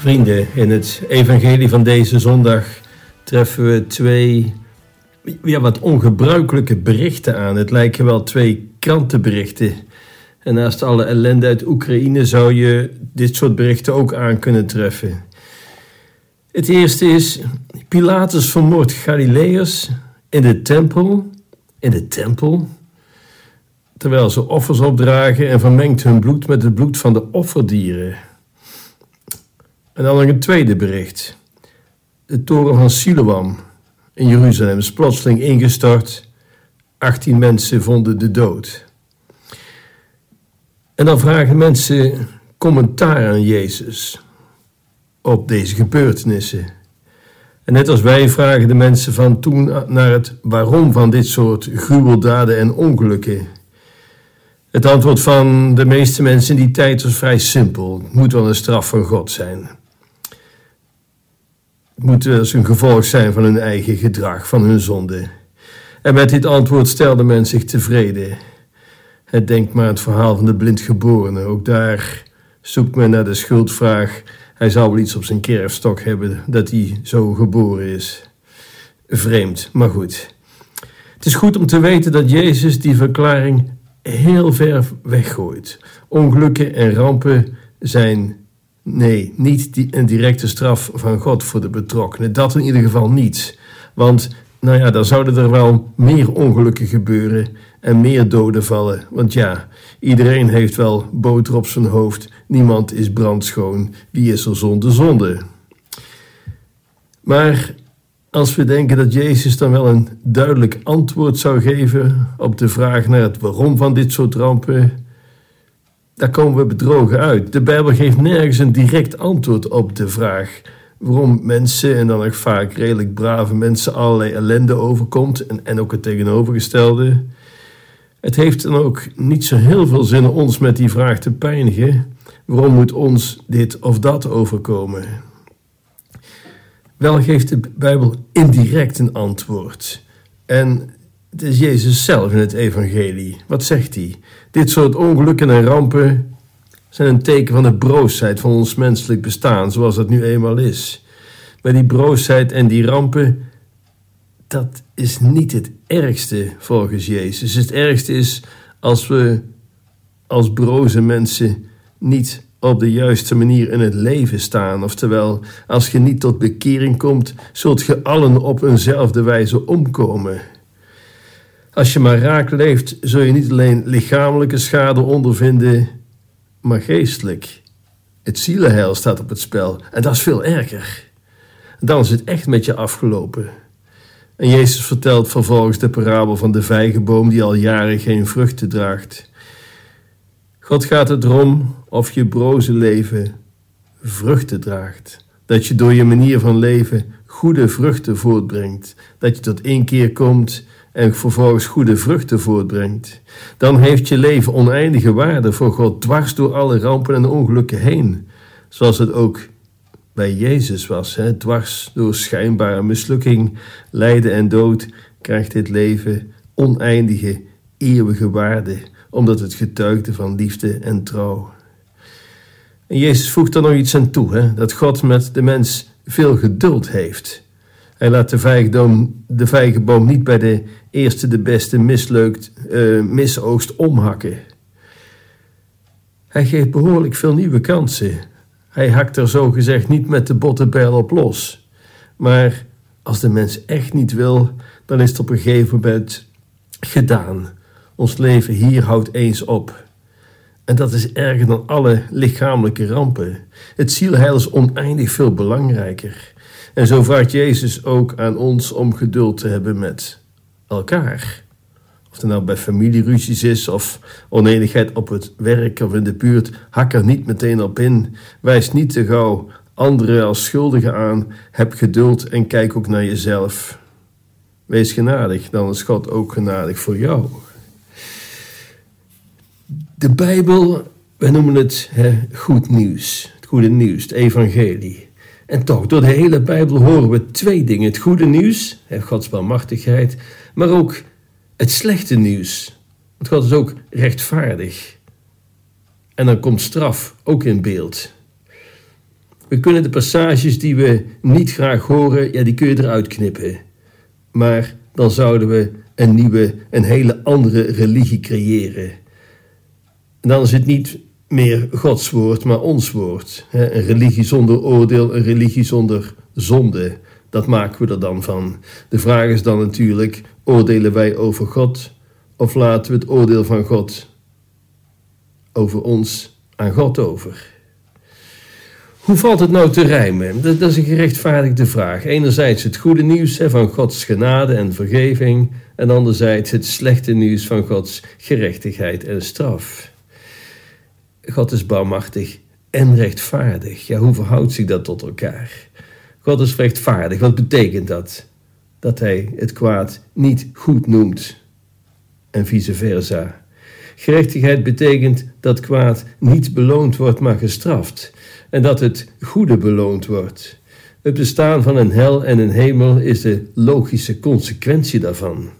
Vrienden, in het evangelie van deze zondag treffen we twee ja, wat ongebruikelijke berichten aan. Het lijken wel twee krantenberichten. En naast alle ellende uit Oekraïne zou je dit soort berichten ook aan kunnen treffen. Het eerste is, Pilatus vermoordt Galileërs in de tempel, in de tempel, terwijl ze offers opdragen en vermengt hun bloed met het bloed van de offerdieren. En dan nog een tweede bericht. De toren van Siloam in Jeruzalem is plotseling ingestort. 18 mensen vonden de dood. En dan vragen mensen commentaar aan Jezus op deze gebeurtenissen. En net als wij vragen de mensen van toen naar het waarom van dit soort gruweldaden en ongelukken. Het antwoord van de meeste mensen in die tijd was vrij simpel. Het moet wel een straf van God zijn moet dus een gevolg zijn van hun eigen gedrag, van hun zonde. En met dit antwoord stelde men zich tevreden. Het denkt maar het verhaal van de blindgeborene. Ook daar zoekt men naar de schuldvraag. Hij zou wel iets op zijn kerfstok hebben dat hij zo geboren is. Vreemd, maar goed. Het is goed om te weten dat Jezus die verklaring heel ver weggooit. Ongelukken en rampen zijn Nee, niet die, een directe straf van God voor de betrokkenen. Dat in ieder geval niet. Want, nou ja, dan zouden er wel meer ongelukken gebeuren en meer doden vallen. Want ja, iedereen heeft wel boter op zijn hoofd. Niemand is brandschoon. Wie is er zonder zonde? Maar als we denken dat Jezus dan wel een duidelijk antwoord zou geven op de vraag naar het waarom van dit soort rampen, daar komen we bedrogen uit. De Bijbel geeft nergens een direct antwoord op de vraag waarom mensen, en dan ook vaak redelijk brave mensen, allerlei ellende overkomt en, en ook het tegenovergestelde. Het heeft dan ook niet zo heel veel zin om ons met die vraag te pijnigen. Waarom moet ons dit of dat overkomen? Wel geeft de Bijbel indirect een antwoord. En het is Jezus zelf in het evangelie. Wat zegt hij? Dit soort ongelukken en rampen zijn een teken van de broosheid van ons menselijk bestaan, zoals dat nu eenmaal is. Maar die broosheid en die rampen, dat is niet het ergste volgens Jezus. Het ergste is als we als broze mensen niet op de juiste manier in het leven staan. Oftewel, als je niet tot bekering komt, zult je allen op eenzelfde wijze omkomen. Als je maar raak leeft, zul je niet alleen lichamelijke schade ondervinden, maar geestelijk. Het zielenheil staat op het spel en dat is veel erger. Dan is het echt met je afgelopen. En Jezus vertelt vervolgens de parabel van de vijgenboom die al jaren geen vruchten draagt. God gaat het erom of je broze leven vruchten draagt. Dat je door je manier van leven goede vruchten voortbrengt. Dat je tot één keer komt en vervolgens goede vruchten voortbrengt, dan heeft je leven oneindige waarde voor God dwars door alle rampen en ongelukken heen. Zoals het ook bij Jezus was, hè? dwars door schijnbare mislukking, lijden en dood, krijgt dit leven oneindige, eeuwige waarde, omdat het getuigde van liefde en trouw. En Jezus voegt er nog iets aan toe, hè? dat God met de mens veel geduld heeft. Hij laat de vijgenboom, de vijgenboom niet bij de eerste de beste misleukt, uh, misoogst omhakken. Hij geeft behoorlijk veel nieuwe kansen. Hij hakt er zo gezegd niet met de bottenbijl op los. Maar als de mens echt niet wil, dan is het op een gegeven moment gedaan. Ons leven hier houdt eens op. En dat is erger dan alle lichamelijke rampen. Het zielheil is oneindig veel belangrijker. En zo vraagt Jezus ook aan ons om geduld te hebben met elkaar. Of het nou bij familieruzies is of oneenigheid op het werk of in de buurt, hak er niet meteen op in. Wijs niet te gauw anderen als schuldigen aan. Heb geduld en kijk ook naar jezelf. Wees genadig, dan is God ook genadig voor jou. De Bijbel, we noemen het goed nieuws, het goede nieuws, het evangelie. En toch, door de hele Bijbel horen we twee dingen. Het goede nieuws, Gods barmachtigheid, maar ook het slechte nieuws. Want God is ook rechtvaardig. En dan komt straf ook in beeld. We kunnen de passages die we niet graag horen, ja, die kun je eruit knippen. Maar dan zouden we een nieuwe, een hele andere religie creëren. En dan is het niet meer Gods woord, maar ons woord. Een religie zonder oordeel, een religie zonder zonde. Dat maken we er dan van. De vraag is dan natuurlijk: oordelen wij over God of laten we het oordeel van God over ons aan God over? Hoe valt het nou te rijmen? Dat, is een gerechtvaardigde vraag. Enerzijds het goede nieuws van Gods genade en vergeving, en anderzijds het slechte nieuws van Gods gerechtigheid en straf. God is bouwmachtig en rechtvaardig. Ja, hoe verhoudt zich dat tot elkaar? God is rechtvaardig. Wat betekent dat? Dat hij het kwaad niet goed noemt en vice versa. Gerechtigheid betekent dat kwaad niet beloond wordt, maar gestraft. En dat het goede beloond wordt. Het bestaan van een hel en een hemel is de logische consequentie daarvan.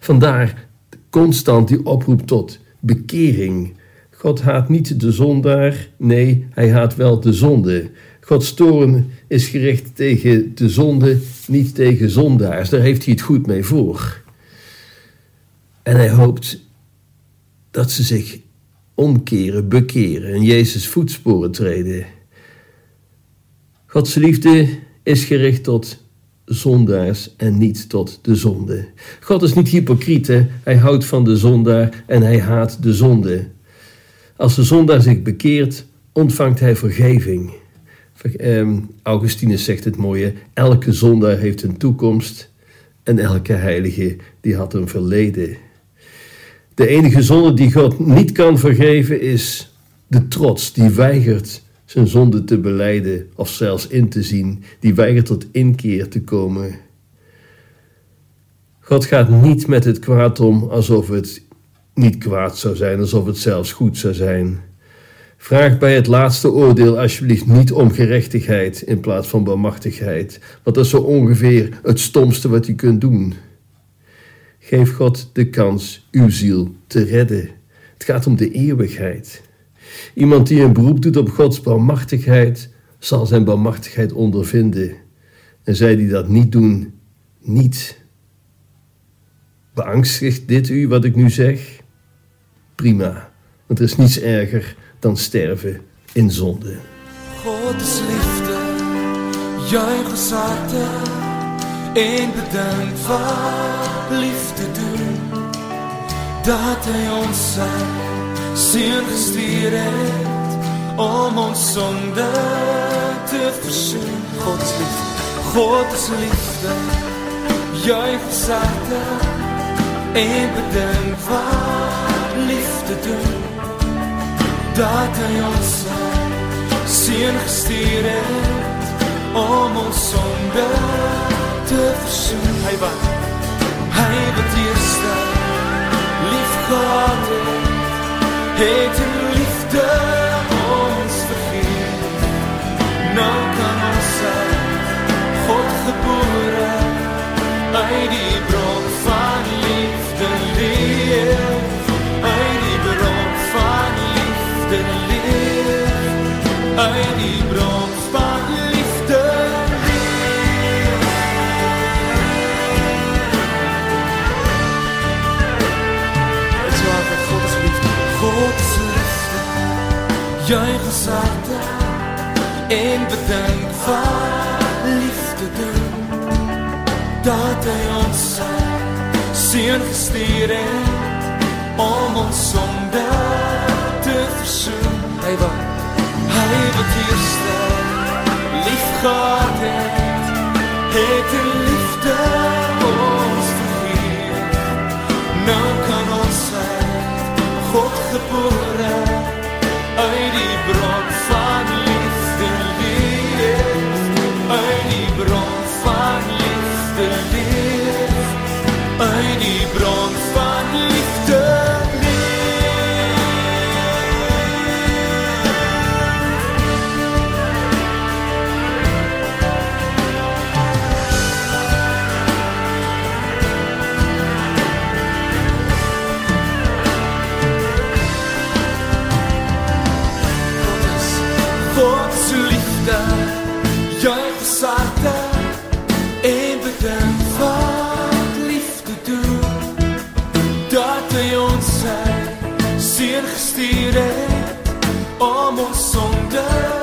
Vandaar constant die oproep tot bekering. God haat niet de zondaar, nee, hij haat wel de zonde. Gods toorn is gericht tegen de zonde, niet tegen zondaars. Daar heeft hij het goed mee voor. En hij hoopt dat ze zich omkeren, bekeren en Jezus voetsporen treden. Gods liefde is gericht tot zondaars en niet tot de zonde. God is niet hypocriet, hij houdt van de zondaar en hij haat de zonde. Als de zondaar zich bekeert, ontvangt hij vergeving. Ehm, Augustinus zegt het mooie: elke zondaar heeft een toekomst en elke heilige die had een verleden. De enige zonde die God niet kan vergeven is de trots die weigert zijn zonde te beleiden of zelfs in te zien, die weigert tot inkeer te komen. God gaat niet met het kwaad om alsof het niet kwaad zou zijn, alsof het zelfs goed zou zijn. Vraag bij het laatste oordeel alsjeblieft niet om gerechtigheid in plaats van barmachtigheid, want dat is zo ongeveer het stomste wat je kunt doen. Geef God de kans uw ziel te redden. Het gaat om de eeuwigheid. Iemand die een beroep doet op Gods barmachtigheid, zal zijn barmachtigheid ondervinden. En zij die dat niet doen, niet. Beangstigt dit u wat ik nu zeg? Prima, want er is niets erger dan sterven in zonde. God is liefde, juich zachte, in bedank van liefde doen, dat hij ons zijn gestuurd heeft om ons zonde te verzoenen. God is liefde, God is liefde, juich zachte, in bedank van liefde doen dat hy ons seën gestuur het om ons sonde te versoen. Hy wat hy wat eerste lief gehad het het in liefde sarta en bedank vir liefde ding dat hy ons seën gestuur het. 그래. 어묵 송글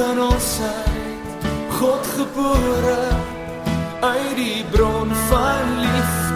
kan ons uit God gebore uit die bron van liefde.